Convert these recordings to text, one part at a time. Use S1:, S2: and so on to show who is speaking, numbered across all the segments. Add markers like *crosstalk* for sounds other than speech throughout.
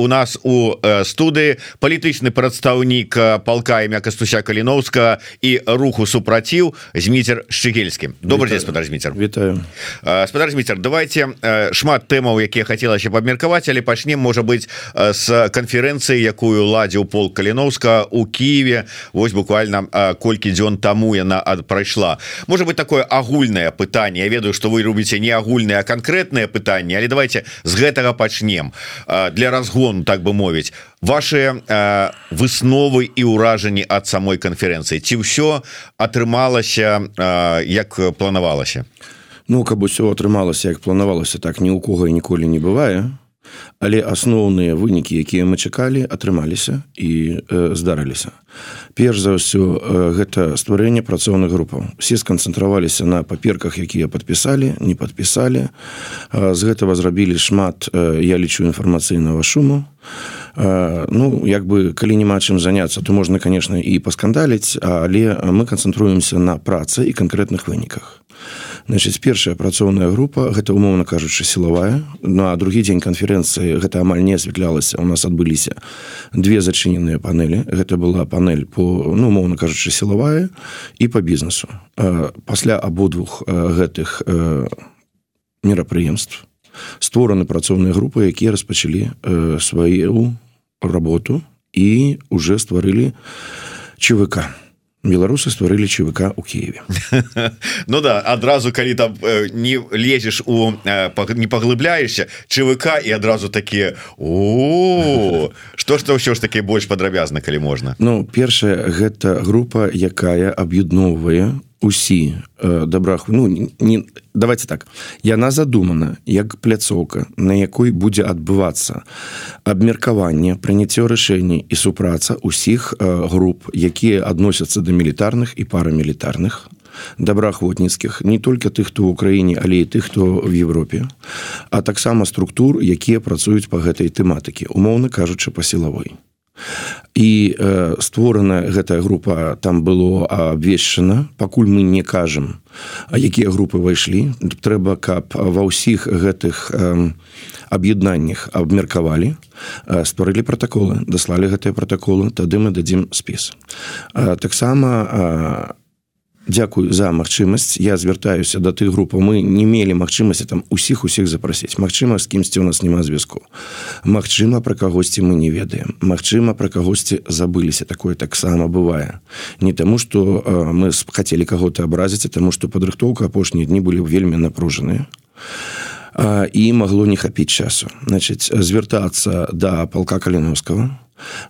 S1: у нас у студыі палітычны прадстаўнік палка імя кастуся каліновска і руху супраціў зміцер шчыгельскі. Добрый день спадар зміцер.
S2: Вітаю.
S1: Спадар зміцер давайте шмат тэмаў якія хацелася абмеркаваць але пачнем можа быть с канферэнцыі якую ладзіў пол каліновска у Киеве Вось буквально колькі дзён таму яна прайшла. Может быть такое агульнае пытанне. Я ведаю что вы рубіце не агульнае конкретное пытанне але давайте з гэтага пачнем. Для разгону так бы мовіць ваши высновы і ўражанні ад самой канферэнцыі. Ці ўсё атрымалася як планавалася?
S2: Ну каб усё атрымалася як планавалася так ні ў кого ніколі не бывае але асноўныя вынікі якія мы чакалі атрымаліся і э, здарыліся. Перш за ўсё э, гэта стварэнне працоўных групаў. Все сканцэнтраваліся на паперках якія подпісалі не подпісалі э, з гэтага зрабілі шмат э, я лічу інфармацыйнага шуму. Э, ну як бы калі няма чым заняться то можна конечно і паскандаліць але мы канцэнтруемся на працы і канкрэтных выніках значит першая працоўная група гэта умоўна кажучы сілавая. На другі дзень канферэнцыі гэта амаль не асвятлялася у нас адбыліся две зачыненыя панелі гэта была панель по ну умоўна кажучы сілавая і по бізнесу. Пасля абодвух гэтых мерапрыемств створаны працоўныя групы якія распачалі сваю работу і уже стварылі чвк беларусы стварылі ЧВК у Киеве *laughs*
S1: Ну да адразу калі там э, не лезеш у э, не паглыбляешься ЧВК і адразу такія о что ж ўсё ж таки больш падрабязна калі можна
S2: Ну першая гэта група якая аб'ядноўвае усі э, добрах ну не давайте так. Яна задумана як пляцоўка на якой будзе адбывацца абмеркаванне прыняццё рашэнні і супраца усіх э, груп якія адносяцца да мілітарных і парамілітарных добраахвотніцкіх не только тых хто в Україніне але і тых хто в Европе а таксама структур якія працуюць по гэтай тэматыкі умоўна кажучы па сілавой і э, створана гэтая група там было абвешчана. Пакуль мы не кажам а якія групы ўвайшлі трэба каб ва ўсіх гэтых э, аб'яднаннях абмеркавалі э, стварылі пратаколы даслалі гэтыя пратаколы тады мы дадзім спіс. Э, таксама э, Дякую за магчымасць я звяртаюся да тых групаў мы не мелі магчымасці там усіх усіх запрасіць Мачыма з кімсьці у нас няма звязку. Магчыма пра кагосьці мы не ведаем Магчыма пра кагосьці забыліся такое таксама бывае не таму что мы хацелі каго-то абразіць таму что падрыхтоўка апошнія дні былі вельмі напружаныя і магло не хапіць часу. Значитчыць звяртацца да палка каліновского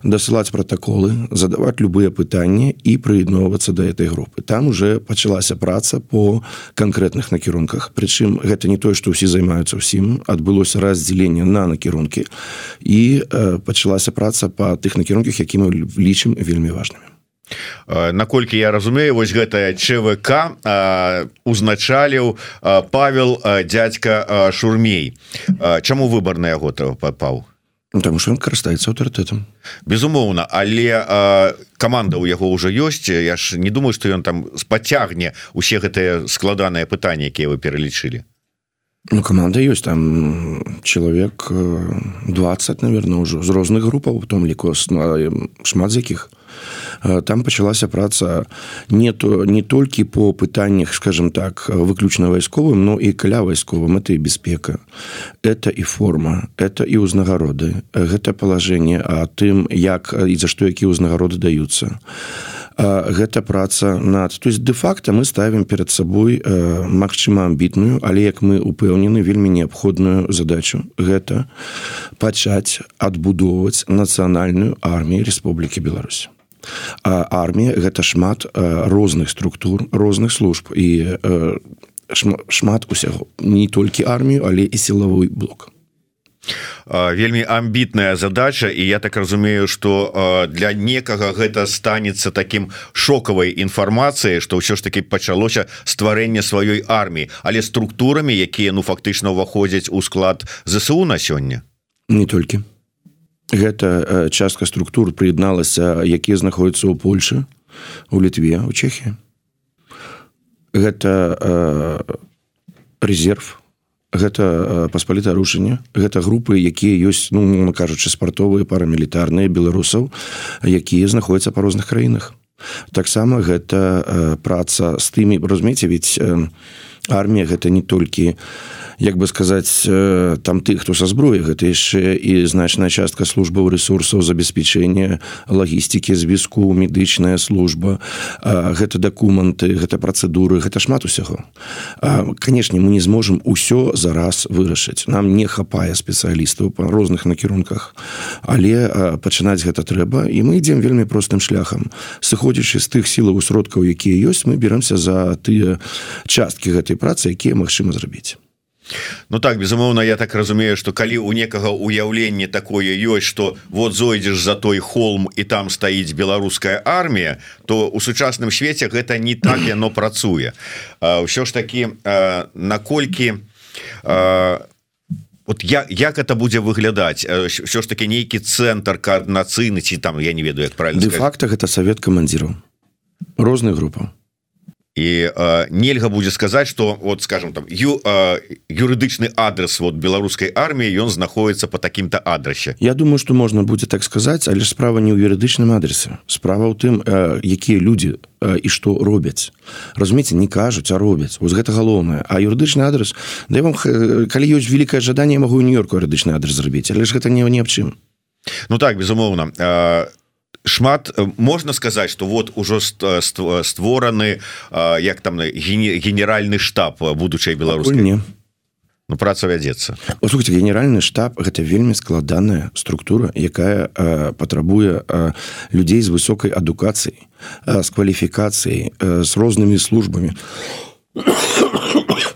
S2: дасылаць протаколы задаваць любыя пытанні і прыядноўвацца да этой групы там уже пачалася праца по канкрэтных накірунках. Прычым гэта не тое што ўсе займаюцца ўсім адбылося раздзяленне на накірункі і э, пачалася праца по тых накірунках які мы лічым вельмі важнымі.
S1: Наколькі я разумею вось гэтая ЧВК узначаліў Павел дядзька шурмей. Чаму выбор на яго
S2: Ну, там що ён карыстаецца аўтарытэтам
S1: безумоўна але э, команда ў яго ўжо ёсць. Я ж не думаю что ён там спацягне усе гэтыя складаныя пытанні якія вы пералічылі
S2: Ну команда ёсць там чалавек 20 наверное ўжо з розных групаў у том ліку шмат з якіх там пачалася праца не то не толькі по пытаннях скажем так выключна вайсковым но і каля вайсковым это і бяспека это і форма это і ўзнагароды гэта палажэнне а тым як і за што якія ўзнагароды даюцца гэта праца над то есть де-факта мы ставім перад сабой магчыма амбітную але як мы упэўнены вельмі неабходную задачу. Гэта пачаць адбудоўваць нацыянальную армію Республікі Беларусь. Армія гэта шмат розных структур розных служб і шмат усяго. Не толькі армію але і сілавой блок
S1: вельмі амбітная задача і я так разумею что для некага гэта станецца таким шокавай інфармацыяй что ўсё ж таки пачалося стварэнне сваёй арміі. Але структурамі якія ну фактычна ўваходзяць у склад ЗСУ на сёння?
S2: Не толькі. Гэта частка структур прыядналася якія знаходзяцца ў Польшы у літве у Чехі гэта э, резерв гэта паспаліта рушанне гэта групы якія ёсць ну кажучы спартовыя парамілітарныя беларусаў якія знаходзяцца па розных краінах. Таксама гэта праца з тымі разумееце ведь армія гэта не толькі як бы сказаць там ты хто са зброі гэта яшчэ і значная частка службаў ресурсаў забеспячэння лагістыкі звязку медычная служба. Гэта дакументы гэта працэдуры гэта шмат усяго. Канешне мы не зможам усё зараз вырашыць. Нам не хапае спецыялістаў па розных накірунках. Але пачынаць гэта трэба і мы ідзем вельмі простым шляхам. Сыходзячы з тых сілаў сродкаў якія ёсць мы беремся за тыя часткі гэтай працы якія магчыма зрабіць.
S1: Ну так безумоўна я так разумею что калі у некага уяўленне такое ёсць что вот зойдзеш за той холм і там стаіць беларуская армія то у сучасным свеце гэта не так яно працуе. Ўсё ж таки наколькі вот я як это будзе выглядаць? Все ж таки нейкі цэнтр коорднацыйны ці там я не ведаю як правильно
S2: факта гэта совет камандзіраў. Розных групаў
S1: і э, нельга будзе сказаць что вот скажем там ю, э, юрыдычны адрес вот беларускай арміі ён знаходіцца по таким-то адрасе
S2: Я думаю что можна будзе так сказаць але справа не ў юрыдычным адресе. Справа ў тым э, якія люди э, і что робяць разумееце не кажуць а робяць вось гэта галоўнае а юрыдычны адрес да вам калі ёсць великкае жаданне могу нью-йорку юрыдычны адрес зрабіць але ж гэта не не аб чым
S1: Ну так безумоўна а шмат можна сказаць что вот ужо створаны як там генеральны штаб будучай беларускай. Ну, праца вядзецца.
S2: Слухайте генеральны штаб гэта вельмі складаная структура якая э, патрабуе э, людзей з высокай адукацыяй э, з кваліфікацыяй э, з рознымі службамі.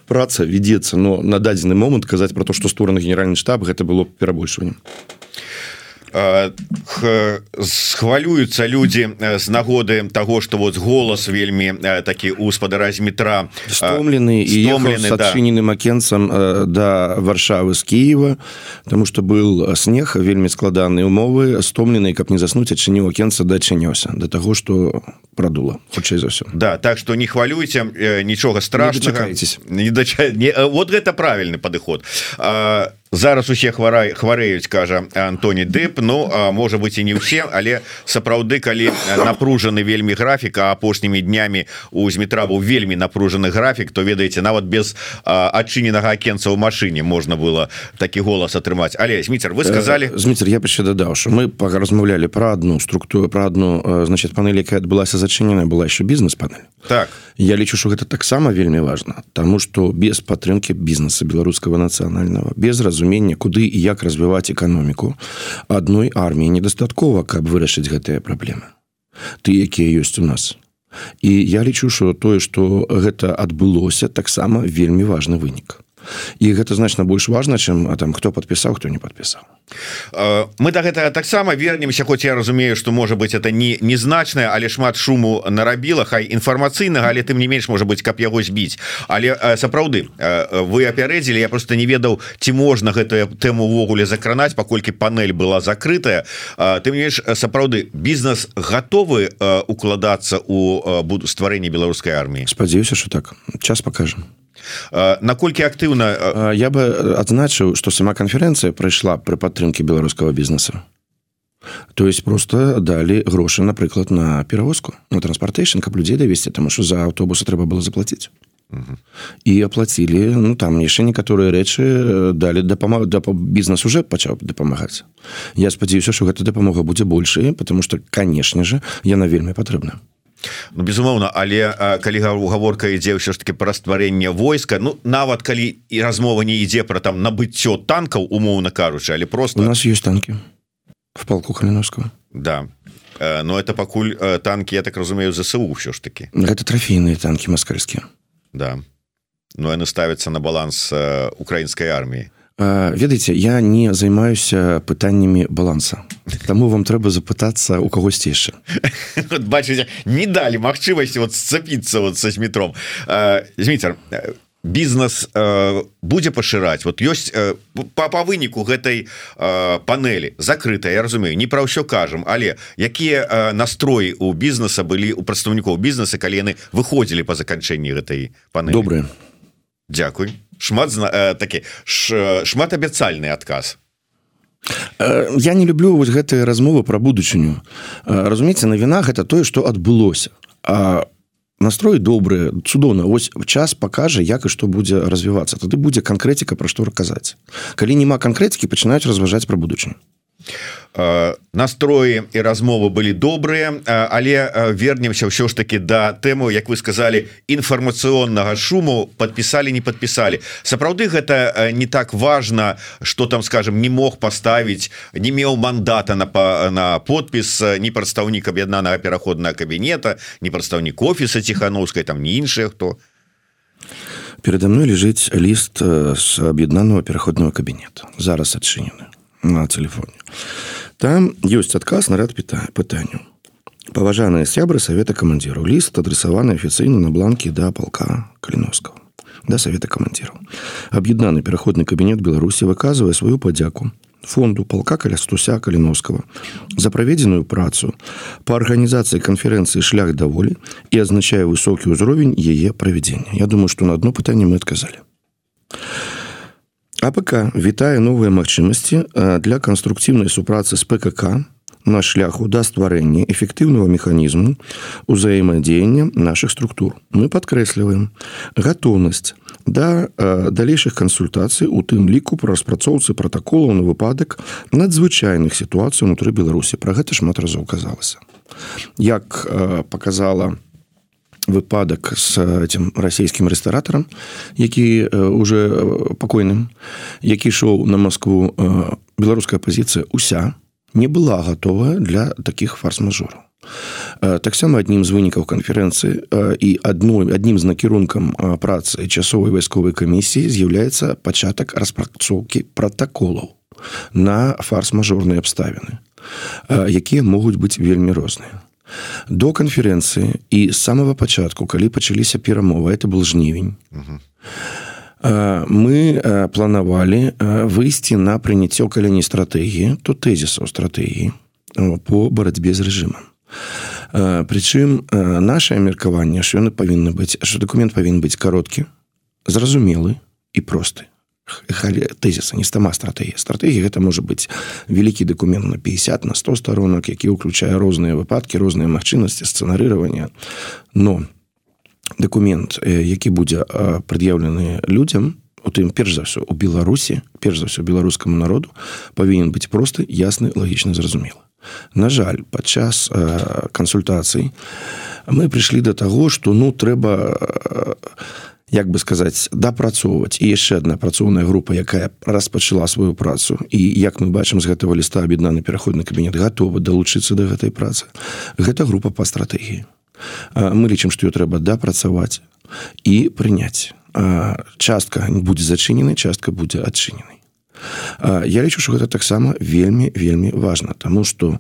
S2: Праца вядзецца но на дадзены момант казаць про то что створаны генеральны штаб гэта было перабольшваннем
S1: схвалююцца людзі з нагоды того что вот голас вельмі такі гаспадара з метра
S2: стомлены і адчыненым акенцам да варшавы з Киева тому что был снег вельмі складаныя умовы стомлены каб не заснуць адчыніў акенца дачынёся до того что продула хутчэй за все
S1: да так что не хвалюйте нічога страшнага.
S2: не
S1: дача... не... вот гэта правильный падыход. А зараз усе хварай хварэюць кажа Антоні дэп Ну а можа быть і не ўсе але сапраўды калі напружаны вельмі графіка апошнімі днямі у зметра быў вельмі напружаны графік то ведаеце нават без адчыненага акенца ў машыне можна было такі голас атрымаць. Але зміцер вы сказали
S2: зміцер я яшчэ дадаў що мы пага размаўлялі про одну структуру про одну значит панель якая адбылася зачынена была еще бізнес-панель.
S1: Так.
S2: Я лічу что гэта таксама вельмі важно тому что без падтрымки бізнеса беларускага нацыянального без разумення куды і як развіваць эканоміку. Адной арміі недастаткова каб вырашыць гэтыя праблемы. Ты якія ёсць у нас. І я лічу что тое что гэта адбылося таксама вельмі важны вынік і гэта значна больш важна чым а там хто подпісаў хто не подпісаў
S1: мы до гэтага таксама вернемся хоць я разумею что можа быть это не незначная але шмат шуму нарабіла хай інфармацыйнага але тым не менш можа быть каб яго збіць. Але сапраўды вы апярэдзілі я просто не ведаў ці можна гэтую тэму увогуле закранаць паколькі панель была закрытая. Ты менш сапраўды бізнес готовы укладацца у буду стварэнні беларускай арміі?
S2: Спадзяюся что так. Час покажем
S1: наколькі актыўна
S2: я бы адзначыў что сама канферэнцыя прайшла пры падтрымке беларускага бізнеса. То есть просто далі грошы напрыклад на перавозку на транспортэйшн каб людзей давесці таму что за аўтобусы трэба было заплатіць і аплацілі ну там яшчэ некаторыя рэчы далі дапамагу да бізнес уже пачаў дапамагаць. Я спадзяюся что гэта дапамога будзе большая потому что канешне же яна вельмі патрэбна
S1: Ну безумоўна але калі гаворка ідзе ўсё ж таки пра стварэнне войска Ну нават калі і размова не ідзе про там набыццё танкаў умоўна кажучы але просто
S2: у нас есть танки в палку хліновского
S1: да. Но это пакуль танки я так разумею ЗСУ ўсё ж таки
S2: гэта трофейныя танки маскальскія.
S1: Да. Но яны ставятся на баланс украінскай арміі
S2: ведаеце я не займаюся пытаннямі баланса. Таму вам трэба запытацца у кагосьці яшчэ. *laughs*
S1: Бачыце не далі магчымасці вот сцапіцца вот са метром. Зміцер бізнес будзе пашыраць? Вот ёсць па па выніку гэтай панелі закрытая Я разумею не пра ўсё кажам але якія настроі у бізнеса былі у прадстаўнікоў бізнеса калі яны выходзілі па заканчэнні гэтай паны
S2: добрыя.
S1: Дякуй шмат такі шмат абяцальны адказ.
S2: Я не люблю вось гэтыя размовы пра будучыню. Разумееце навіна гэта тое што адбылося а настрой добры цудоўна ось час покажа як і што будзе развівацца тады будзе канкрэтика пра што расказаць калі няма канкрэтики пачынаюць разважаць пра будучыню
S1: настроі і размовы былі добрыя але вернемся ўсё ж таки да тэму Як вы сказали інфармацыйнага шуму подпісалі не подпісалі сапраўды гэта не так важно что там скажем не мог поставить не меў мандата на на подпіс не прадстаўнік аб'яднанага пераходнага кабінета не прадстаўнік офіса ціхановскай там не іншыя хто
S2: передо мной лежыць ліст с аб'яднанага пераходного кабінета зараз адчынены на телефоне. Там ёсць адказ на ряд пытанняў паважаныя сябры совета камандзіру ліст адресаваны афіцыйна на бланке да палка каліновского да совета камандзіру аб'яднаны пераходны кабінет беларусі выказвае сваю падзяку фонду палка каля стуся каліновского за праведзеную працу по арганізацыі канферэнцыі шлях даволі і азначае высокі ўзровень яе правядзення Я думаю что на одно пытанне мы адказалі а АПК вітае новыя магчымасці для канструктыўнай супрацы з ПКК на шляху да стварэння эфектыўнага механізму ўзаемадзеяння наших структур. Мы падкрэсліваем гатоўнасць да далейшых кансультацый у тым ліку пра распрацоўцы пратаколаў на выпадак надзвычайных сітуацый унутры Беларусі. Пра гэта шмат разоў казалася. Як показала, выпадак с этим расійскім рэстаратарам які уже пакойным які ішоў на Москву беларуская пазіцыя уся не была готова для таких фарс-мажораў таксама аднім з вынікаў канферэнцыі і адной аднім з накірункам працы часовай вайсковай камісіі з'яўляецца пачатак распрацоўкі пратаколаў на фарс-мажорныя абставіны якія могуць быць вельмі розныя до канферэнцыі і з самого пачатку калі пачаліся перамовы это был жнівень мы планавалі выйсці на прыняццё каляні стратэгіі то тэзісаў стратэгіі по барацьбе з рэжымам прычым наше меркаванне що яны павінны быць що документ павінен быць кароткі зразумелы і просты тэзіса не стама стратэгія стратэгія гэта можа быць вялікі дакумент на 50 на 100 сторонок які ўключае розныя выпадкі розныя магчымасці сцэнарыравання но дакумент які будзе прад'яўлены людзям у тым перш за ўсё у беларусі перш за ўсё беларускаму народу павінен быць просты ясны лагічна зразумела на жаль падчас кансультацый мы прыйшлі до таго что ну трэба на як бы сказаць дапрацоўваць. І яшчэ одна працоўная група якая распачала сваю працу. І як мы бачым з гэтага ліста аб'яднаны пераходны кабінет готовы далучыцца до гэтай працы. Гэта група по стратэгіі. Мы лічым што ее трэба дапрацаваць і прыняць. Частка будзе зачынены частка будзе адчыненай. Я лічу що гэта таксама вельмі вельмі важно тому что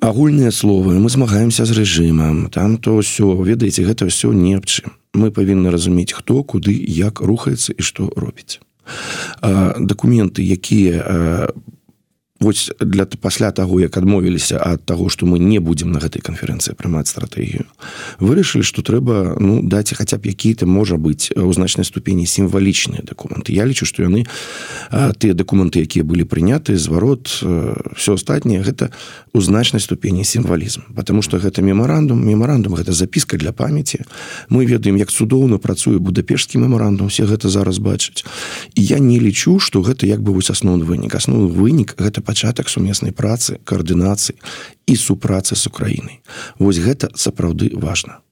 S2: агульныя словы мы змагаемся з рэжымам там то ўсё ведаеце гэта ўсё не аб чым мы павінны разумець хто куды як рухаецца і што робіць. Дакументы якія вось для пасля таго як адмовіліся ад таго што мы не будзем на гэтай канферэнцыі прымаць стратэгію вырашылі што трэба ну даць хаця б які-то можа быць у значнай ступені сімвалічныя дакументы. Я лічу што яны тыя дакументы якія былі прыняты зварот все астатняе гэта у значнай ступені сімвалізм. Потому что гэта мемарандум мемарандум гэта запіска для памяти мы ведаем як цудоўна працуе будапешскі мемарандум все гэта зараз бачаць. І я не лічу что гэта як бы вось асноўны вынік. Асноўны вынік гэта пачатак сумеснай працы каардынацыі і супрацы з украінай. Вось гэта сапраўды важна.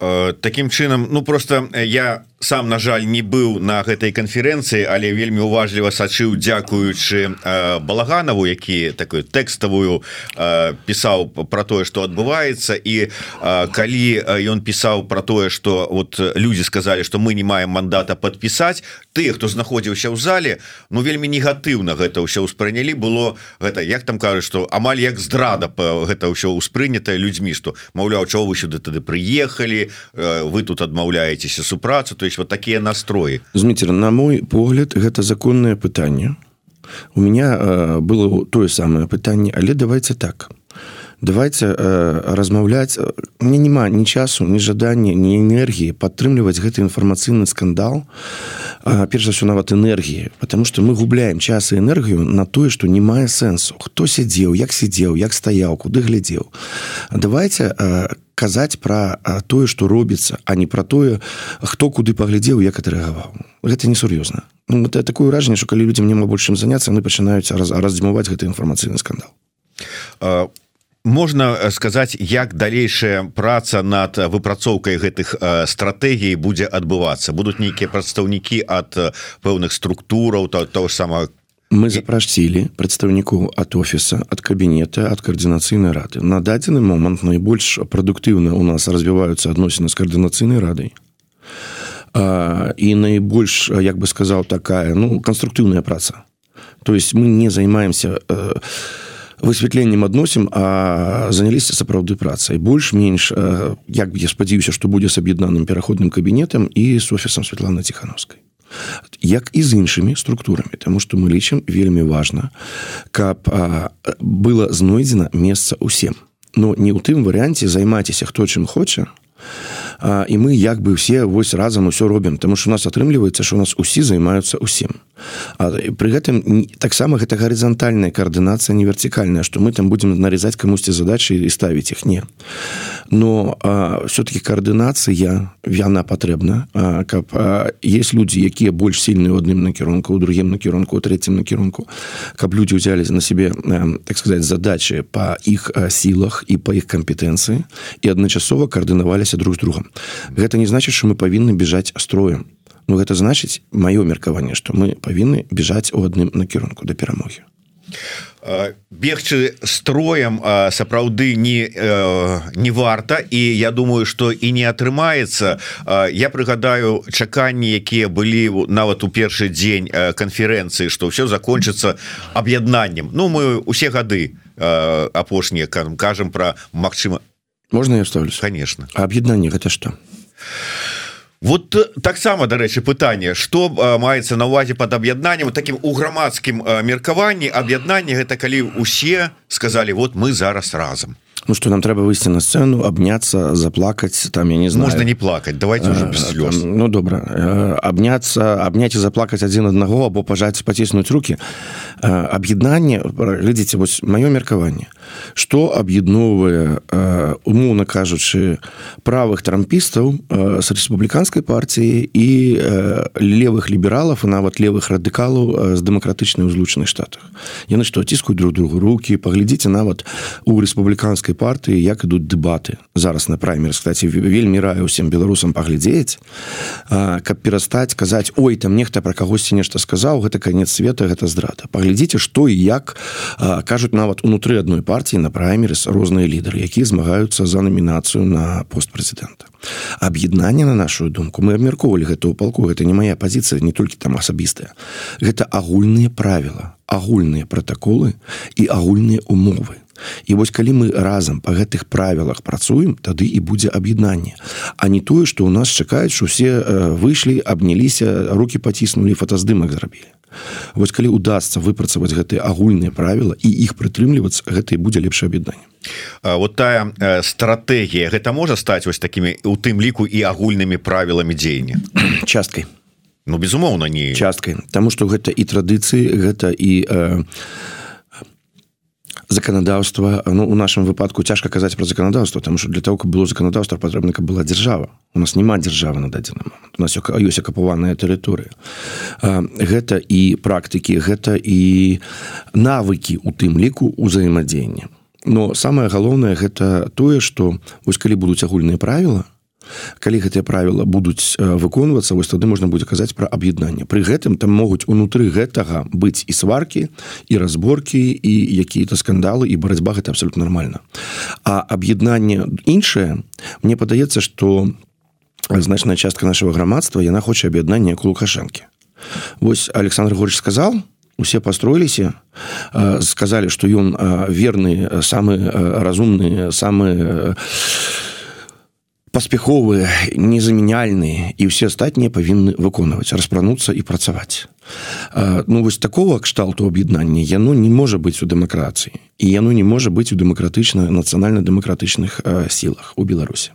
S1: Э, Такім чынам ну просто я сам на жаль не быў на гэтай канферэнцыі але вельмі уважліва сачыў дзякуючы э, балаганаву які такую тэкставую э, пісаў про тое что адбываецца. І э, калі ён пісаў про тое что вот люди сказали что мы не маем мандата подпісаць ты хто знаходзіўся ў зале ну вельмі негатыўна гэта ўсё ўспрынялі. Было гэта як там кажа что амаль як здрада гэта ўсё ўспрынятае людзьмі что маўляў чого вы сюды тады прыехалі вы тут адмаўляецеся супрацу. То есть вот такие настрои.
S2: Змитер на мой погляд гэта законное пытанне у меня э, было тое самое пытанне але давайте так. Давайте э, размаўляць мне няма ні часу ні жадання ні энергіі падтрымліваць гэты інфармацыйны скандал э, перш за все нават энергіі потому что мы губляем час і энергію на тое что не мае сэнсу хто сядзеў як сидзеў як стаяў куды глядзеў давайте э, казаць про тое что робіцца а не про тое хто куды паглядзеў як адрэагаваў. Гэта несур'ёзна. Ну, такое ўражанне что калі людям няма большым заняться мы пачынаюць раз раздзімаваць гэты інфармацыйны скандал.
S1: А можна сказаць як далейшая праца над выпрацоўкай гэтых стратэгій будзе адбывацца? Будуць нейкія прадстаўнікі ад пэўных структураў то того самого
S2: мы запрасцілі прадстаўнікоў ад офіса ад кабінета ад каардынацыйнай рады. На дадзены момант найбольш прадуктыўна у нас развіваюцца адносіны з каардынацыйнай радай і найбольш як бы сказаў такая ну канструктыўная праца. То есть мы не займаемся э, высвятленнем адносім а заняліся сапраўды працай больш-менш як я спадзяюся што будзе з аб'яднаным пераходным кабінетам і з офісам Святлана ціхановскай як і з іншымі структурамі Таму што мы лічым вельмі важна каб а, было знойдзена месца ўсім. Но не ў тым варыянце займайцеся хто чым хоча і мы як бы все вось разам усё робім тому что у нас атрымліваецца что у нас усі займаюцца усім А при гэтым таксама гэта гарызантальная коаардынацыя не вертикальная что мы там будем нарезать камусьці задачи і ставить их не. Но все-таки коаардынацыя яна патрэбна каб есть люди якія больш сильны у адным накірунку у другим накірунку третьем накірунку каб люди взяли на себе так сказать задачи по іх сілах і по іх кампетэнцыі і адначасова коаардынаваліся друг з другом гэта не значит что мы павінны бежать строем Ну гэта значыць маё меркаванне што мы павінны бежаць у адным накірунку да перамогі
S1: бегчы строем сапраўды не не варта і я думаю что і не атрымаецца. Я прыгадаю чаканні якія былі нават у першы дзень канферэнцыі что все закончыцца аб'яднаннем. Ну мы усе гады апошнія кажам про Мачыма
S2: можна я ставлю
S1: конечно.
S2: Аб'яднанне гэта что?
S1: Вот э, таксама дарэчы пытанне что маецца на увазе под аб'яднаннем таким у грамадскім меркаванні аб'яднанне гэта калі усе сказали вот мы зараз разам
S2: Ну что нам трэба выйсці на сцену абняцца заплакаць там я не знаю.
S1: Можно не плакать давайте уже без слез
S2: там, ну добра абняцца абняць і заплакаць адзін аднаго або пажаць паціснуць руки. Аб'яднанне глядзіце вось маё меркаванне что аб'ядноўвае умоўна кажучы правых трампістаў с рэспубліканскай партіі і левых лібералаў і нават левых радыкалаў з дэмакратычнай узлучаных штатах. Яны што ціскуюць друг другу руки? Паглядзіце нават у рэспубліканскай беларускай партыі як ідуць дэбаты. Зараз на праймер кстати вельмі раю усім беларусам паглядзець. Каб перастаць казаць ой там нехта про кагосьці нешта сказаў гэта конец света гэта здрада паглядзіце што і як кажуць нават унутры адной партіі на праймерс розныя лідары якія змагаюцца за намінацыю на пост прэзідэнта. Аб'яднанне на нашу думку мы абмяркоўвалі гэта ў палку гэта не моя пазіцыя не толькі там асабістая. Гэта агульныя правіла агульныя протаколы і агульныя умовы І вось калі мы разам па гэтых правілах працуем, тады і будзе аб'яднанне. А не тое, што ў нас чакаюць, што усе выйшлі, абняліся, руки паціснулі, фотаздымак зрабілі. Вось калі удасся выпрацаваць гэтыя агульныя правіла і іх прытрымлівацца, гэта і будзе лепшае аб'яднанне.
S1: Вот тая стратэгія гэта можа стаць вось такімі у тым ліку і агульнымі правіламі дзеяння *coughs*
S2: часткай.
S1: Ну безумоўна не
S2: часткай, Таму што гэта і традыцыі, гэта і э, заканадаўства ну у нашем выпадку цяжка казаць про заканадаўства там что для того каб было заканадаўства патрэбна каб была дзяржава у нас няма дзяржавы на дадзены момент. У нас ёсць акапаваная тэрыторыя гэта і практыкі гэта і навыкі у тым ліку ўзаемадзеяння. Но самое галоўнае гэта тое что вось калі будуць агульныя правіла калі гэтыя правіла будуць выконвацца вось тады можна будзе казаць пра аб'яднанне. Пры гэтым там могуць унутры гэтага быць і сваркі і разборкі і якія-то скандалы і барацьба гэта абсолютно нормально а аб'яднанне іншае мне падаецца что значная частка нашего грамадства яна хоча аб'яднання к лукашэнкі. Вось александр горч сказал усе построіліся сказали что ён верны самы разумны самы паспяховыя незамяняльныя і ўсе астатнія павінны выконваць распрануцца і працаваць. Ну вось такого кшталту аб'яднання яно не можа быць у дэмакратыі і яно не можа быць у дэмакратычна нацыянальна-дэмакратычных сілах у беларусі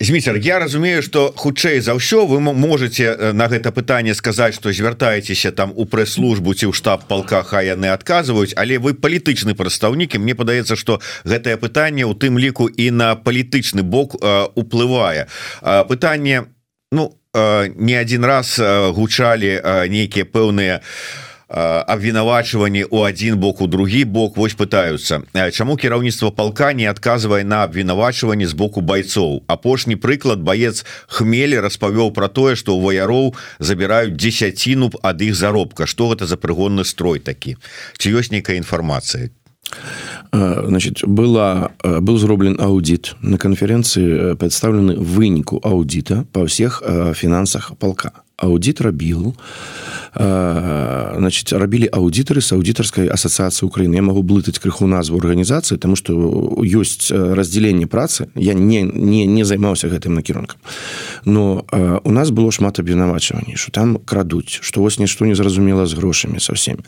S1: Зміцер я разумею что хутчэй за ўсё вы можете на гэта пытанне сказаць что звяртаецеся там у прэс-службу ці ў штаб палка хай яны адказваюць але вы палітычны прадстаўнікі Мне падаецца что гэтае пытанне у тым ліку і на палітычны бок уплывае. Пытанне ну не один раз гучалі нейкія пэўныя у абвінавачванні у один бок у другі бок. Вось пытаются. Чаму кіраўніцтва палка не адказвае на абвінавачванні з боку байцоў апошні прыклад баец хмелі распавёў про тое что у ваяроў забіраюць дзесяціну ад іх заробка. Что гэта за прыгонны строй такі ці ёсць нейкая інфармацыя
S2: значит была был зроблен аудит на конференции представлены выніку аудита по всех фінансах полка. Аудит рабіл значит рабілі аўдытары с аўдытарской ассоциации Украины. Я могу блытаць крыху назву організацыі тому что ёсць разделение працы. Я не не не займаўся гэтым накірункам но у нас было шмат абвінавачванні что там крадуць что вось нішто не зразумела з грошамі со всеми.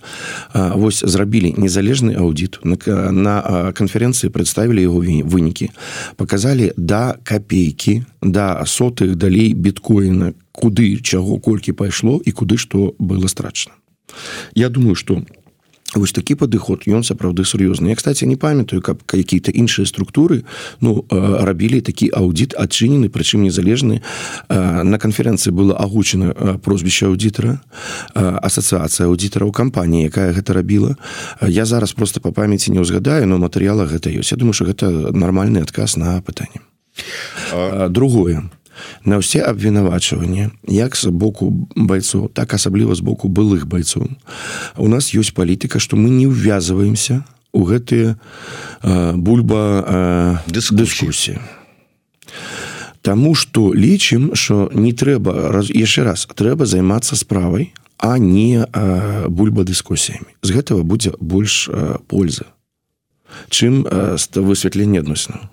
S2: Вось зрабілі незалежны аўдит на, на конференцыі представілі его вынікі показалі да копейки да сотых далей біткоина куды чаго колькі пайшло і куды што было страчана Я думаю что вось такі падыход ён сапраўды сур'ёзны Я кстати не памятаю каб какие-то іншыя структуры ну рабілі такі аўдит адчынены прычым незалежны на канферэнцыі было агучана прозвішча аўдітара асацыяцыя аўдітараў кампаніі якая гэта рабіла. Я зараз просто по памяти не ўзгадаю но матэрыяла гэта ёсць. Я думаю что гэта нармальны адказ на пытанне другое на ўсе абвінавачванні як з боку байцоў так асабліва з боку былых байцоў. У нас ёсць палітыка што мы не ўвязываемся у гэтыя бульба дыскусіі. Таму што лічым що не трэба раз яшчэ раз трэба займацца справай а не бульба дыскусіямі з гэтага будзе больш пользы. Чым высвятленне адносінаў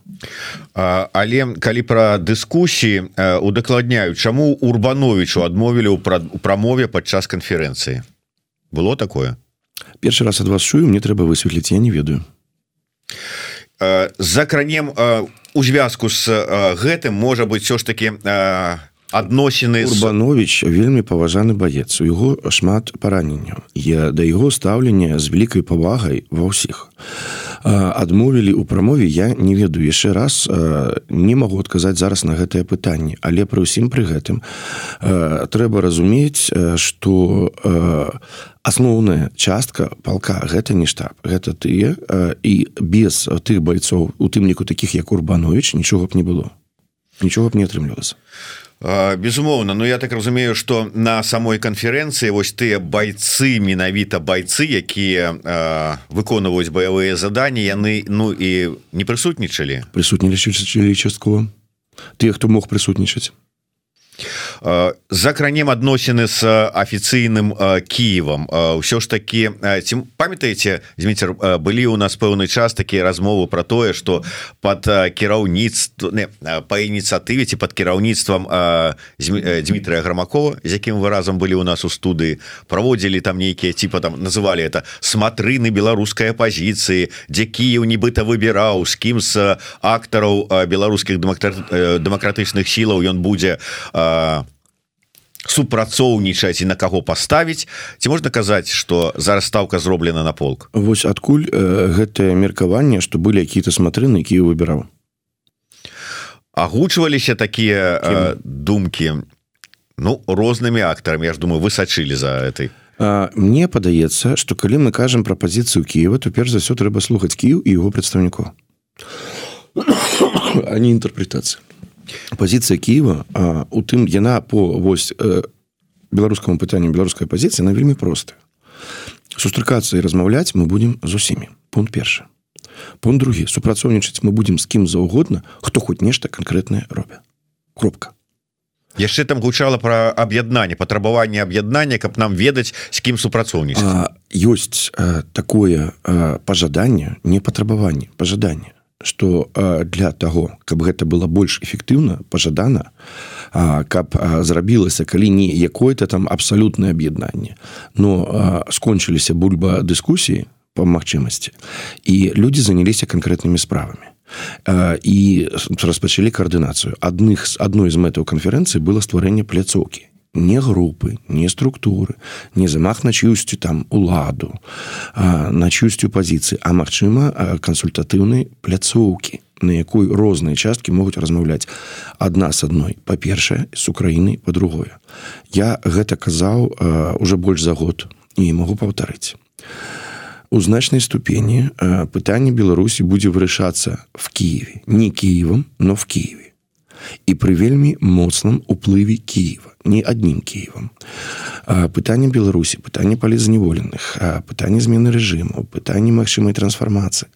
S1: але калі пра дыскусіі удакладняю чаму урбановичу адмовілі ў прамове падчас канферэнцыі? Было такое?
S2: Першы раз ад вас чую мне трэба высветліць я не ведаю.
S1: Закранем у звязку з гэтым можа быть все ж таки адносіны
S2: урбанович вельмі паважаны баец у яго шмат параненняў. Я да яго стаўлення з вялікай павагай ва ўсіх. Адмовілі у прамове я не ведаю. Яшчэ раз не магу адказаць зараз на гэтае пытанне але пры ўсім пры гэтым трэба разумець что асноўная частка палка гэта не штаб гэта тыя і без тых байцоў у тым ліку таких як урбанович нічога б не было. Нічога б не атрымлівалася
S1: безумоўна Ну я так разумею что на самой канферэнцыі вось тыя бойцы менавіта бойцы якія выконваюць баявыя заданні яны ну і не прысутнічалі?
S2: Прысутнічалі часткова. Тыя хто мог прысутнічаць
S1: закранем адносіны з афіцыйным Киевам ўсё ж таки ці памятаеце Зміцер былі у нас пэўны час такія размовы про тое что под кіраўніцтва по ініцыятыве ці под кіраўніцтвам Дмітрия грамакова з якім вы разам былі у нас у студыі праводзілі там нейкія типа там называли это смотрыны беларускай апозіцыі дзе Кіев нібыта выбіраў з кім з актараў беларускіх дэмакратычных сілаў ён будзе а супрацоўнічаць і на каго паставіць. Ці можна казаць что зараз ставка зроблена на полк?
S2: Вось адкуль э, гэтае меркаванне что былі какие-то смотрыны які выбіраў.
S1: Агучваліся такія э, думкі ну рознымі актарамі. Я ж думаю вы сачылі за этой.
S2: Мне падаецца что калі мы кажам пра пазіцыю Киева то перш за все трэба слухаць Кіў і его прадстаўнікоў. *coughs* А не інтэрпрэтацыя пазіцыя Киева а, у тым яна по вось э, беларускаму пытанню беларускай пазіцыі на вельмі простая. Сустракацца і размаўляць мы будемм з усімі. Пункт першы. Пункт другі. Супрацоўнічаць мы будемм з кім заўгодна хто хоць нешта канкрэтнае робя кропка.
S1: Яшчэ там гучала про аб'яднанне патрабаванне аб'яднання каб нам ведаць з кім супрацоўніць
S2: ёсць а, такое пожаданне не патрабаванне пожаданне что для того каб гэта было больш эфектыўна пожадана каб зрабілася калі не якое-то там абсалютнае аб'яднанне. Но скончыліся бульба дыскусіі по магчымасці і люди заняліся канкрэтнымі справамі. І распачалі каардынацыю. Адных з адной з мэтаў канферэнцыі было стварэнне пляцоўкі не групы не структуры не замах на чюсцю там уладу на чюсцю пазіцыі а магчыма кансультатыўнай пляцоўкі на якой розныя часткі могуць размаўляць адна з адной. Па-першае з украіны по-другое я гэта казаў уже больш за год і могу паўтарыць. У значнай ступені пытанне беларусі будзе вырашацца в кіеве не кіевам но в кіеве і пры вельмі моцным уплыве Киева не аднім Киевам пытанне Беларусі пытанне палізневоленых пытанне змены рэжыму пытанне магчымай трансфармацыі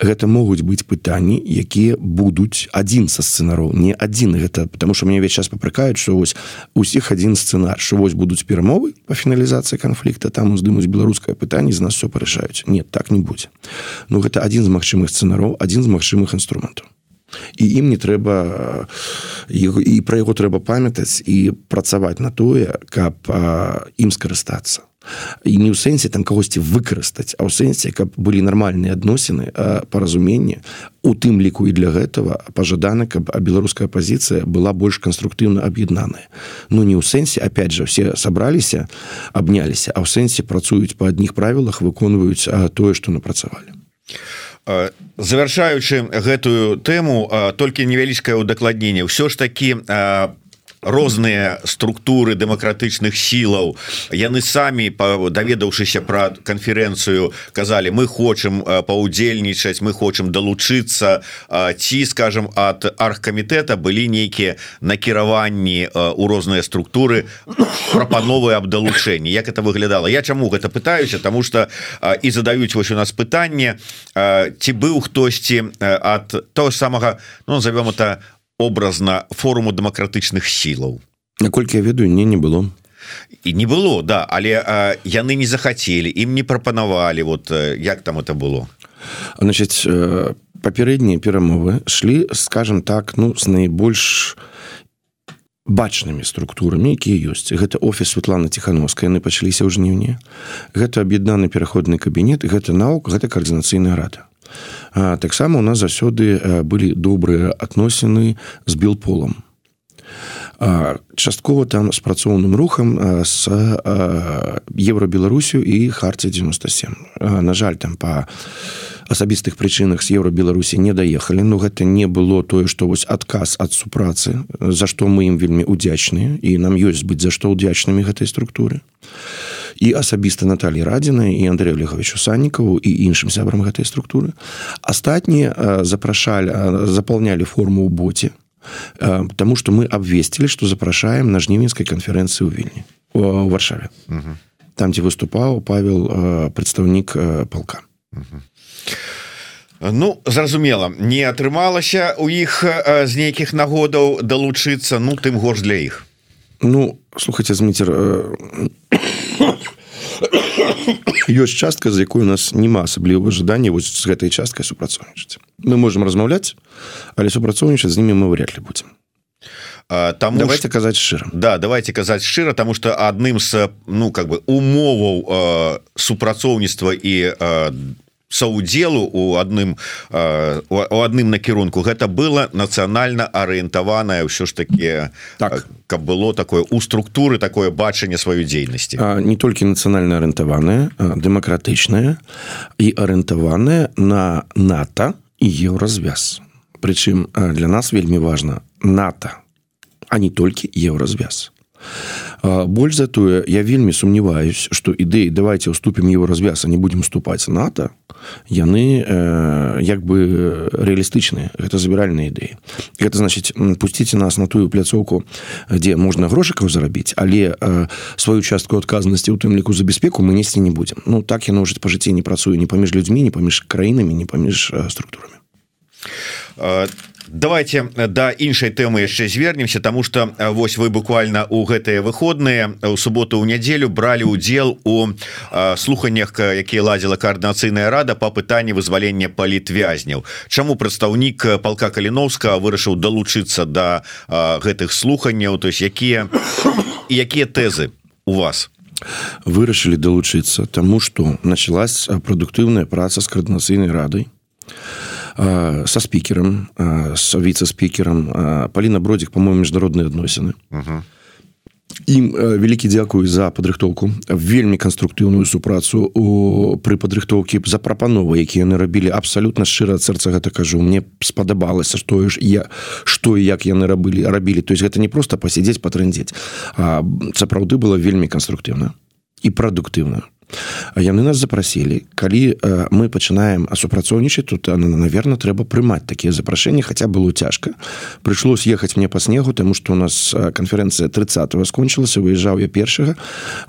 S2: гэта могуць быць пытанні якія будуць адзін са сцэнароў не адзін. Гэта потому что мне весь час папракаюць что вось усіх адзін сцэнар що вось будуць перамовы по фіналізацыі канфлікта там уздымуць беларускае пытанне з нас все парашаюць. Нет так не будзе. Ну гэта адзін з магчымых сцэнароў адзін з магчымых інструментаў і ім не трэба і пра яго трэба памятаць і працаваць на тое каб ім скарыстацца. І не ў сэнсе там кагосьці выкарыстаць а ў сэнсе каб былі нармальныя адносіны паразуменне у тым ліку і для гэтага пажадана каб а беларуская пазіцыя была больш канструктыўна аб'яднаная. Ну не ў сэнсе опять же все сабраліся абняліся а ў сэнсе працуюць па адных правілах выконваюць тое што напрацавалі. а
S1: завяршаючы гэтую тэму толькі невялічкае ўдакладненне. Ўсё ж такі розныя структуры демократычных сілаў. Яны самі даведаўшыся про канферэнцыю казалі мы хочам паўдзельнічаць мы хочам далучыцца ці скажем от аргкамітэта былі нейкія накіраванні у розныя структуры прапановы аб далучэнні. Як это выглядала? Я чаму гэта пытаюся? Тому что і задаюць вось у нас пытанне ці быў хтосьці от того самага ну назовем это у образна форуму дэмакратычных сілаў
S2: наколькі я ведаю не не было.
S1: І не было да але а, яны не захацелі ім не прапанавалі вот як там это было.
S2: Значит папярэднія перамовы шлі скажем так ну з найбольш бачнымі структурамі якія ёсць. Гэта офіс Светлана ціхановская яны пачаліся ў жніўні. Гэта аб'яднаны пераходны кабінет гэта наук гэта каардынацыйная рада таксама у нас заўсёды былі добрыя адносіны з білполом часткова там з працоўным рухам з еўрабеларусю і харце 97 на жаль там по асабістых прычынах з еўрабеларусі не даехалі но гэта не было тое што вось адказ ад супрацы за што мы ім вельмі удзячныя і нам ёсць быць за што ўдзячнымі гэтай структуры. а і асабіста Наталі радзіна і Андрей Олеговичу саннікаву і іншым сябрам гэтай структуры. Астатнія запрашалі запаўнялі форму ў боце Таму што мы абвесцілі што запрашаем на жнівенскай канферэнцыі ў вільні у варшаве. Там дзе выступаў павел прадстаўнік палка
S1: Ну зразумела. Не атрымалася у іх з нейкіх нагодаў далучыцца ну тым горш для іх.
S2: Ну слухайте зміцер ёсць частка за якой у нас няма асаблівого ожидання вось з гэтай часткай супрацоўнічаць. Мы можем размаўляць але супрацоўнічаць з ними мы вряд ли будем
S1: там давайте казаць шчыра. Да давайте казаць шчыра тому что адным з ну как бы умоваў супрацоўніцтва і саудзелу у адным у адным накірунку. Гэта было нацыянальна арыентаванае ўсё ж таки так. каб было такое у структуры такое бачанне сваёй дзейнасці.
S2: Не толькі нацыянальна арыентаваная дэмакратычная і арыентаваная на нато і еўразвяз. Прычым для нас вельмі важна нато а не толькі еўразвяз. Больш за тое я вельмі сумняваюсь что ідэі давайте уступім его развяз не будем уступаць нато яны э, як бы реалістычныя гэта забіральныя ідэі. Это значит пусціце нас на тую пляцоўку дзе можна грошыкаў зарабіць але э, сваю частку адказнасці у тым ліку за бяспеку мы несці не будем ну так яно ўжо па жыцці не працуе не паміж людзьмі не паміж краінамі не паміж э, структурамі
S1: давайте да іншай тэмы яшчэ звернемся тому что вось вы буквально у гэтыя выходныя у суботу ў нядзелю бралі удзел у слуханнях якія ладзіла коаардынацыйная рада по пытанні вызвалення палітвязняў Чаму прадстаўнік палка каліновска вырашыў далучыцца до да, гэтых слуханняў? То есть якія якія тэзы у вас?
S2: Вырашылі далучыцца тому что началась прадуктыўная праца з коаардынацыйнай радай со спикером с віце-спикером Полина бродик по-моему міжнародныя адносіны ім вялікі дзякую за падрыхтоўку вельмі канструктыўную супрацу у пры падрыхтоўкі за прапановы якія яны рабілі абсалютна шчыра сэрца гэта кажу. Мне спадабалася што ж я што і як яны рабылі рабілі. То есть гэта не просто пасядзець патрэндзець сапраўды было вельмі канструктыўна і прадуктыўна яны нас запросілі калі э, мы пачынаем супрацоўнічаць тут наверное трэба прымаць такія запрашэнні хотя было цяжка. Прыйшлось ехаць мне по снегу тому что у нас конференцэнцыя 30 скончылася выязджаў я першага.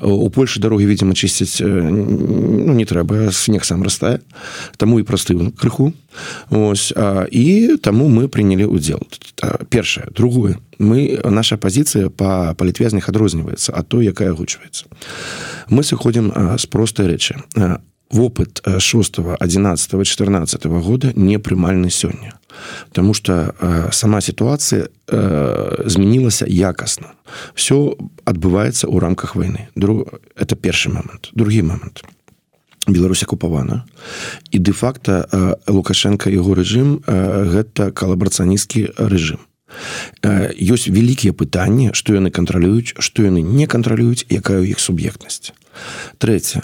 S2: У Польшы дарогі видимо чысціць ну, не трэба снег сам растае таму і просты крыху. Ось і таму мы прынялі удзел першае. Другое. Мы наша пазіцыя по палітвязных адрозніваецца а то якая агучваецца. Мы сыходзім з простай рэчы. Вопыт 6 11 14 года непрымальны сёння. Таму что сама сітуацыя змянілася якасна все адбываецца ў рамках войны. Друг это першы момант другі момант Беларусь акупавана і де-факта лукашенко яго рэжым гэта калабрацыяністкі рэжым ёсць вялікія пытанні што яны кантралююць што яны не кантралююць якая ў іх суб'ектнасць трэця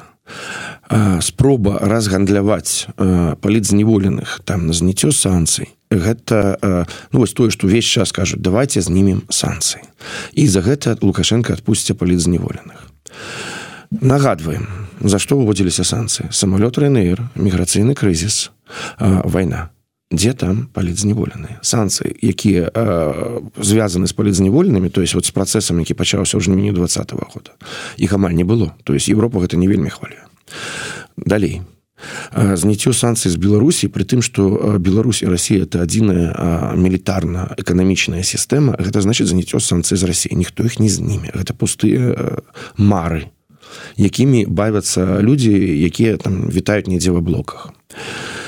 S2: спроба разгандляваць палітзневоленых там на зняццё санкцый гэта ну, вось тое што ўвесь час кажуць давайте знімем санкцыі і за гэта лукашенко адпусця палітзневоленых нагадваем за што выводзіліся санкцыі самолёт рнр міграцыйны крызіс вайна дзе там палітзневоленыя санкцыі якія звязаны з палітзневоленымі то есть вот з працэсам які пачаўся ў жніні два -го года. Іх амаль не было. То есть Европа гэта не вельмі хвалю далей. Зняццё санкцый з беларусі при тым что Беларусь і Россия это адзіная мілітарна эканамічная сістэма гэта значит заняццё санкцый з России ніхто іх не зніме. Гэта пустыя мары якімі бавяцца людзі якія там вітаюць недзе ва блоках. а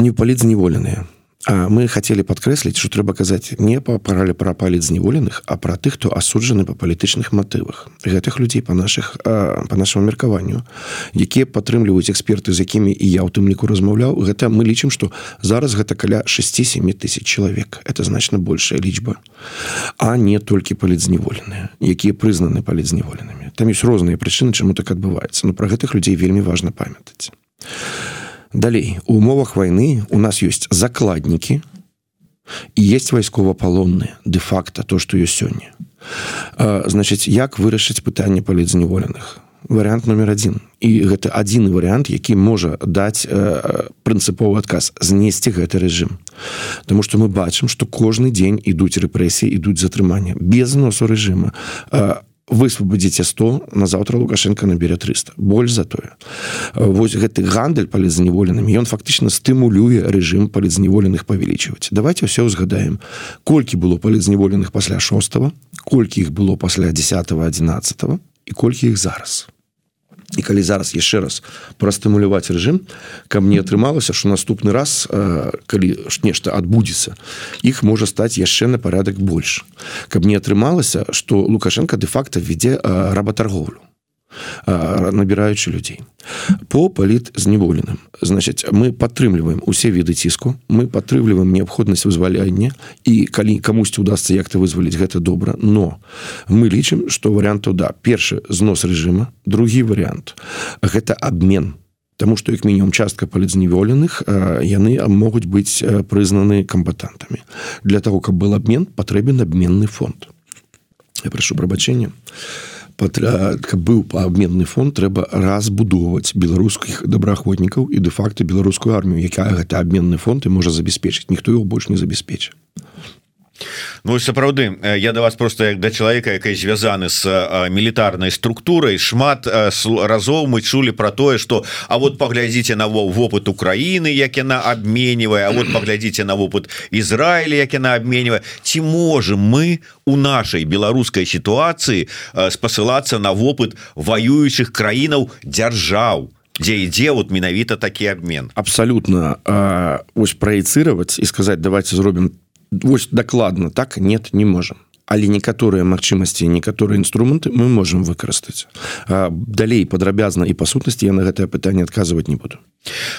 S2: знепалітзневоленыя А мы хотели подкрэсліць что трэба казаць не па паралі пра палітзневоленых а пра тых хто асуджаны па палітычных матывах. Гэтых людзей по наших по нашему меркаванню якія падтрымліваюць эксперты з якімі і я ў тым ліку размаўляў. Гэта мы лічым что зараз гэта каля 6-7 тысяч чалавек. Это значна большая лічба. А не толькі палітзневоленыя якія прызнаны палітзневоленымі там есть розныя прычыны чаму так адбываецца но про гэтых людзей вельмі важно памятаць Далей. У умовах войны у нас есть закладнікі і есть вайсковапалонныя де-факта то что ёсць сёння значитчыць як вырашыць пытанне палітзневоленых вариант номер один. І гэта адзіны варыянт які можа даць э, прынцыповы адказ знесці гэты рэжым. Таму что мы бачым что кожны дзень ідуць рэпрэсіі ідуць затрымання без носу рэжыма а высвабадзіце 100 на заўтра лукашенко набере 300 больш за тое. Вось гэты гандаль палізневоленымі ён фактычна стымулюе рэжым палізневоленых павялічваць. Давайте ўсё узгадаем колькі было палізневоленых пасля 6 колькі іх было пасля 10 11 і колькі іх зараз і калі зараз яшчэ раз прастымуляваць рэжым каб мне атрымалася что наступны раз калі ж нешта адбудзецца іх можа стаць яшчэ на парадак больш каб не атрымалася что лукашенко де-факта вядзе работарговлю набіраючы людзей по паліт зневоленым значит мы падтрымліваем усе віды ціску мы падтрымліваем неабходнасць вызвалення і калі камусьці удастся як-то вызваліць гэта добра но мы лічым что варианту да. Першы знос режима другі вариант гэта обмен. Таму што як мінімум частка палідзневоленых яны могуць быць прызнаны камбатантамі для того каб был обмен патрэбен абменны фонд. Я прашу прабачэння а каб быў абменны фонд трэба разбудоўваць беларускіх добраахвотнікаў і де-факто беларускую армію якая гэта абменны фонд і можа забяспечыць ніхто его больш не забяспечыць
S1: Ну сапраўды я до вас просто як да чалавека якая звязаны с мілітарнай структурай шмат разоў мы чулі про тое что А вот паглядзіце на вопыт Украины як яна обменивае А вот паглядзіце на вопыт Ізраіля як яна обменивае ці можем мы у нашай беларускай сітуацыі спасылацца на вопыт воюючых краінаў дзяржаў дзе ідзе вот менавіта такі обмен
S2: абсолютно ось праецировать і сказать давайте зробім вось дакладна так нет не можем але некаторыя магчымасці некаторыя інструменты мы можем выкарыстаць. Далей падрабязна і па сутнасці я на гэтае пытанне адказваць не буду.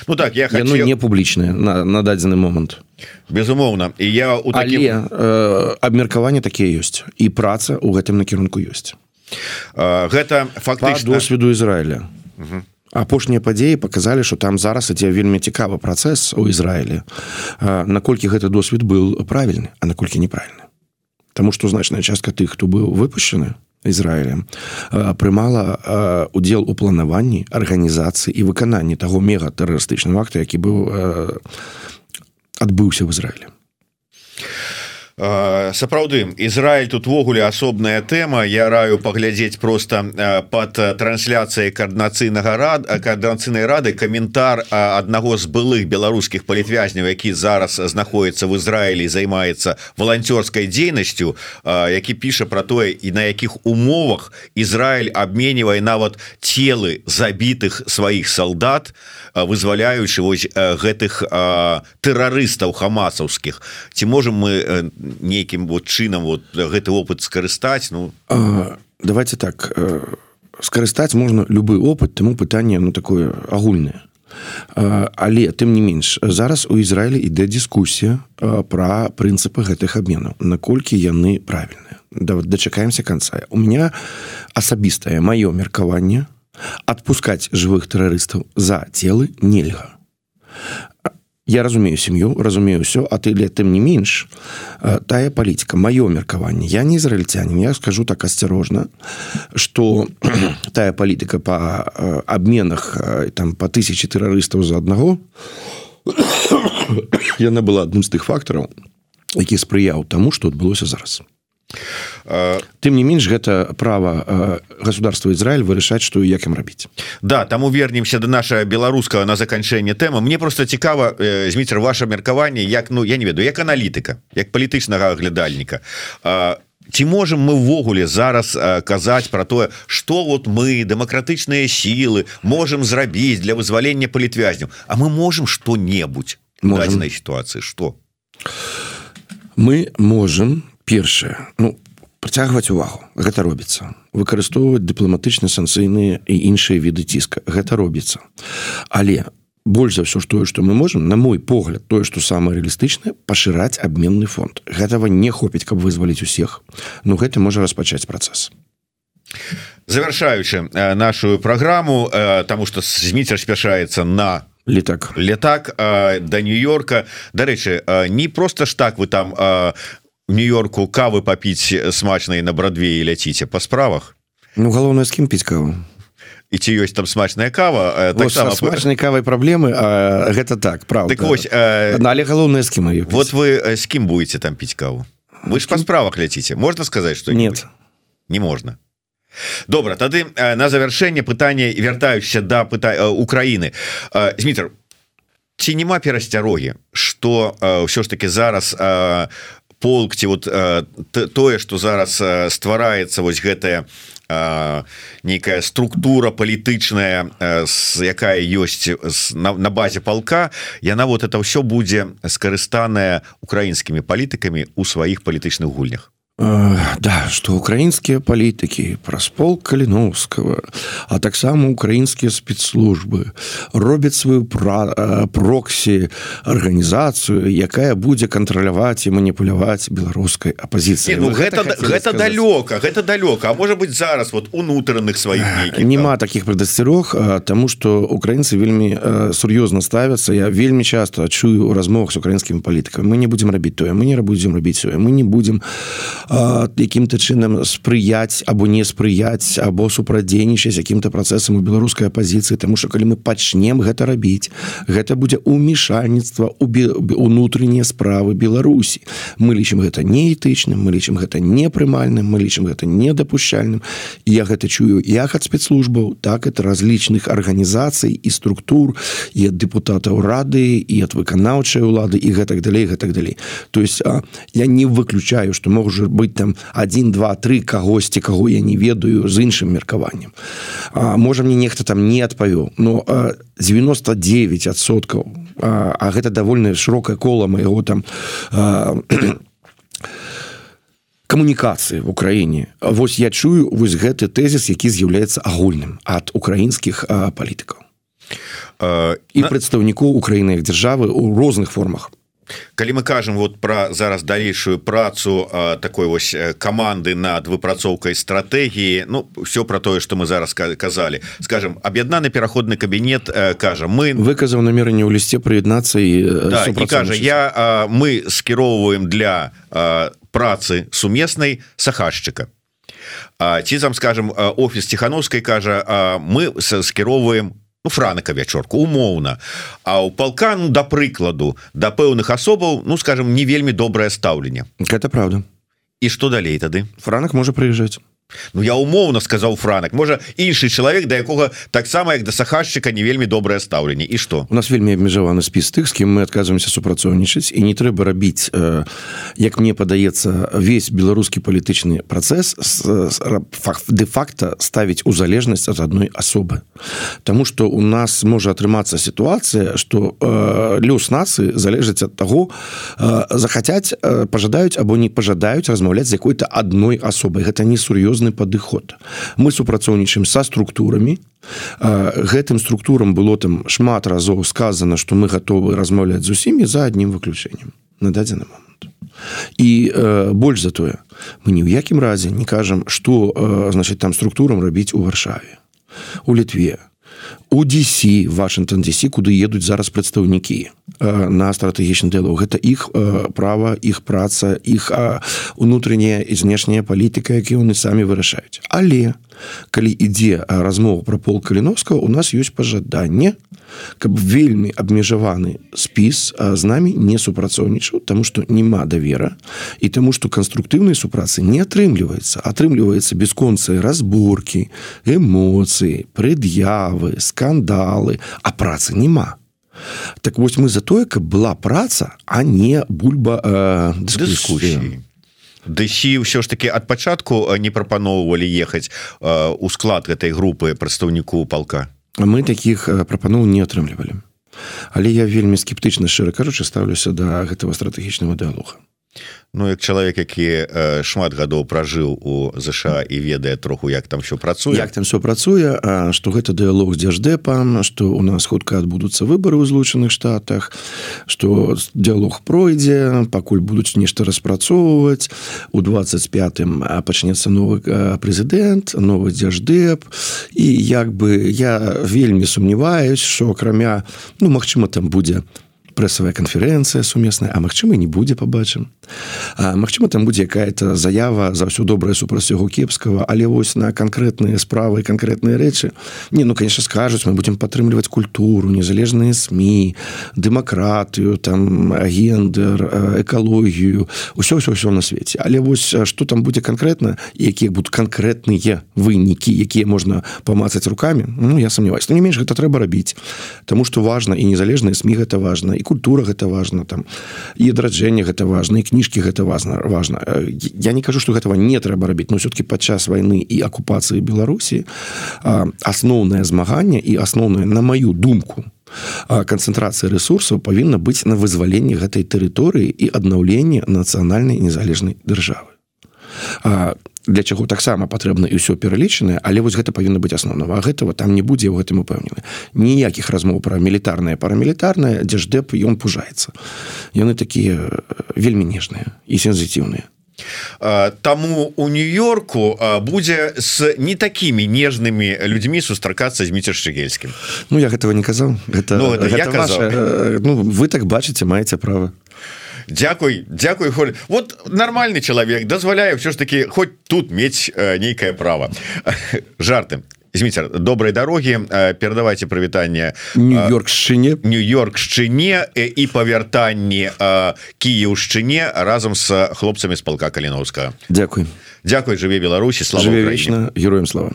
S1: Ну так я
S2: хочу... не публічнае на, на дадзены момант.
S1: Безумоўна. І я
S2: у такім... але э, абмеркаванне такія ёсць. І праца у гэтым накірунку ёсць.
S1: Гэта фактычна
S2: досведу Ізраіля апошнія падзеі показалі что там зараз ідзе вельмі цікавы працэс у Ізраілі. Наколькі гэты досвед был правільны а наколькі неправільны Таму что значная частка тых хто быў выпущены Ізраілем прымала удзел у планаванні арганізацыі і выкананні таго мегатэрарыстычнага акта які быў адбыўся в Ізраіле
S1: сапраўды Ізраиль тут ввогуле асобная тэма. Я раю паглядзець просто под трансляцыяй коаардынацыйнага рад коаардынацыйнай рады каментар аднаго з былых беларускіх палітвязняў які зараз знаходіцца в Ізраілі займаецца волонцёрскай дзейнасцю які піша про тое і на якіх умовах Ізраиль обменивае нават целы забітых сваіх солдат вызваляючы вось гэтых тэрарыстаў хамасаўскіх. Ці можем мы нейкім вот чынам вот гэты опыт скарыстаць? Ну
S2: а, давайте так скарыстаць можна любы опыт таму пытанне ну такое агульнае. Але тым не менш зараз у Ізраілі ідзе дыскусія пра прынцыпы гэтых абменаў. Наколькі яны правільныя? Да, дачакаемся канца. У меня асабістае маё меркаванне адпускаць жывых тэрарыстаў за целы нельга я разумею сям'ю разумею ўсё а ты для тым не менш тая палітика маё меркаванне я не ізраильцянин я скажу так асцярожна что *clears throat* тая палітыка по обменах там по тысячи тэрарыстаў за аднаго яна *clears throat* была адным з тых фактараў які спрыяў таму что адбылося зараз тым не менш гэта права государства Ізраиль вырашаць что як ім рабіць.
S1: Да таму вернемся до наша беларускага на заканчэнне тэма мне просто цікава зміцер ваше меркаванне як ну я не веду як аналітыка як палітычнага аглядальніка. Ці можем мы ввогуле зараз казаць про тое что вот мы дэмакратычныя сілы можем зрабіць для вызвалення палітвязняў А мы можем что-небудзь дадзенай сітуацыі что
S2: мы можем першае ну працягваць увагу гэта робіцца. Выкарыстоўваць дыпламатычна санкцыйныя і іншыя віды ціска гэта робіцца. Але больш за ўсё ж тое што мы можемм на мой погляд тое што самае рэалістычнае пашыраць абменны фонд. Гэтага не хопіць каб вызваліць усіх ну гэта можа распачаць працэс.
S1: Завершаючы нашу праграму тому что зміцер спяшаецца на
S2: летак
S1: летак до нью-йорка. Дарэчы не просто ж так вы там нью-йорку кавы попіць смачнай на брадвеі ляціце по справах.
S2: Ну галоўна з кім піць каву?
S1: І ці ёсць там смачная кава
S2: так смачнай кавай праблемы а, гэта так правда.
S1: Так вось
S2: э, але галоўная з кім
S1: вот вы з кім будете там піць каву? Вы ж па справах ляціце можна сказаць что
S2: нет.
S1: Не можна добра тады на завяршэнне пытання вяртаюся да пыта Украіны Змітр ці няма перасцярогі что ўсё ж таки зараз полк ці вот э, тое что зараз э, ствараецца вось гэтая э, нейкая структура палітычная якая ёсць на, на базе полка яна вот это ўсё будзе скарыстаная украінскімі палітыкамі у сваіх палітычных гульнях
S2: Да что украінскія палітыкі праз пол каліновского а таксама украінскія спецслужбы робяць сваю пра проксі арганізацыю якая будзе кантраляваць і маніпуляваць беларускай апозіцыі
S1: ну, гэта гэта далёка гэта далёка А можа быть зараз вот унутраных сваіх
S2: няма таких прадасцярог тому что украінцы вельмі сур'ёзна ставяцца я вельмі часто чую размовах с украінскімі палітыкамі мы не будем рабіць тое мы не будзем рабіць мы не будем якім-то чынам спрыяць або не спрыяць або супрадзейнічаць якім-то працэсам у беларускай апозіцыі тому что калі мы пачнем гэта рабіць гэта будзе умешальніцтва у унутрэннія справы Беларусі. Мы лічым гэта неэтычным мы лічым гэта непрымальным мы лічым гэта недапушчальным. Я гэта чую як ад спецслужбаў так это разлічных арганізацый і структур і депутатаў рады і ад выканаўчай улады і гэтак далей гэтак далей. То есть я не выключаю что можа быть там один два три кагосьці каго я не ведаю з іншым меркаваннем. Можа мне нехта там не адпавёў но 99соткаў а, а гэта давольна широкое кола моего там *clears throat* камунікацыі в Украіне Вось я чую вось гэты тэзіс які з'яўляецца агульным ад украінскіх палітыкаў. І прадстаўнікоў Украіны як дзяржавы у розных формах
S1: калі мы кажам вот про зараз далейшую працу а, такой вось команды над выпрацоўкай стратегії Ну все про тое что мы зараз казалі. Скажем аб'яднаны пераходны кабінет кажа мы
S2: выказаў намерэнне ў лісце прыяднацца і,
S1: да, і кажа я а, мы скіроўваем для а, працы сумеснай сахашчыка ці там скажем офіс ціхановскай кажа мы скіроўваем ну, франака вячорку умоўна. А у палкану да прыкладу да пэўных асобаў ну скажем не вельмі добрае стаўленне.
S2: Это правда
S1: і что далей тады?
S2: Франак можа прыязджаць
S1: Ну я умоўно сказаў франак. Можа іншы чалавек да якога таксама як да сахашчыка не вельмі добрае стаўленне. І что
S2: у нас вельмі абмежаваны спіс тых з кім мы адказваемся супрацоўнічаць і не трэба рабіць э, як мне падаецца весь беларускі палітычны працэс де-факта ставіць у залежнасць ад адной асобы. Таму что у нас можа атрымацца сітуацыя что э, лёс нацыі залежыць ад таго э, захацяць э, пажадаюць або не пажадаюць размаўляць з якой-то адной асобай. Гэта не сур'ёзна сур'ёзны падыход. Мы супрацоўнічаем са структурамі. Гэтым структурам было там шмат разоў сказано что мы готовы размаўляць з усімі за адным выключэннем на дадзены момант. І э, больш за тое мы ні ў якім разе не кажам что э, значит там структурам рабіць у варшаве у літве у DC Вашингтон DC куды едуць зараз прадстаўнікі на стратэгічны дыалог гэта іх права іх праца іх унутраняя і знешняя палітыка які яны самі вырашаюць але калі ідзе размова про пол каліновска у нас ёсць пажаданне каб вельмі абмежаваны спіс з намі не супрацоўнічаў тому что няма давера і таму что канструктыўнай супрацы не атрымліваецца атрымліваецца бесконцыя разборки эмоцыі прыд'явы скандалы а працы няма так вось мы за тое каб была праца а не бульба э,
S1: Дэсі ўсё ж таки ад пачатку не прапаноўвалі ехаць э, у склад гэтай групы прадстаўніку палка
S2: мы таких прапаноў не атрымлівалі. Але я вельмі скептычна шчыра кажучы ставлюся да гэтага стратэгічнага дыалога
S1: Ну як чалавек які э, шмат гадоў пражыў у ЗША і ведае троху як там все працуе.
S2: Як там все працуе А что гэта дыалог з дзяждэпам что у нас хутка адбудуцца выборы ў злучаных штатах что дыалог пройдзе пакуль будуць нешта распрацоўваць. У 25 пачнецца новы прэзідэнт новы дзяждэп і як бы я вельмі сумняваюсь что акрамя ну Мачыма там будзе прэсавая канферэнцыя сумесная А магчыма не будзе побачым Магчыма там будзе якая-то заява за ўсё добрае супраць яго кепскага але вось на канкрэтныя справы канкрэтныя рэчы не ну конечно скажуць мы будем падтрымліваць культуру незалежныя сМ дэмакратыю там агендер экалогію ўсё ўсё ўсё на свеце але вось что там будзе канкрэтна якія будут канкрэтныя вынікі якія можна памацаць руками Ну я сомневаюсь. Не менш гэта трэба рабіць Таму что важно і незалежныя сМ гэта важно і культура гэта важно там і адраджэнне гэта важно і кніжкі гэта важно важно я не кажу что гэтага не трэба рабіць но все-таки падчас войны і акупацыі Беларусі асноўнае змаганне і асноўнае на маю думку канцэнтрацыя ресурсаў павінна быць на вызваленні гэтай тэрыторыі і аднаўленне нацыянальнай незалежнай дзяржавы для чаго таксама патрэбна і ўсё пералічанае але вось гэта павінна быць асноўнага гэтага там не будзе ў гэтым упэўнены. Ніякіх размоў пра мілітарнае парамілітарнае дзе ж дэп ён пужаецца. Яны такія вельмі нежныя і сензітыўныя.
S1: Таму у нью-йорку будзе з не такімі нежнымі людзьмі сустракацца з міцершчыгельскім
S2: Ну я гэтага не казаў. Гэта, ну, гэта, гэта
S1: я казаў.
S2: Ваша, ну, вы так бачыце маеце права
S1: Дякуй Дякуй Холь вот нормальный человек дазваляю все ж таки хоть тут мець нейкае право. *laughs* Жарты. Извините доброй дороги. Перадавайте прывітанне
S2: нью-йоркшчыне
S1: нью-йоркшчыне і павяртанні кіеўшчыне разам с хлопцамі з палка каліновска
S2: Дякуй
S1: Дякуй жыве Беларусі слава
S2: вечна героем слава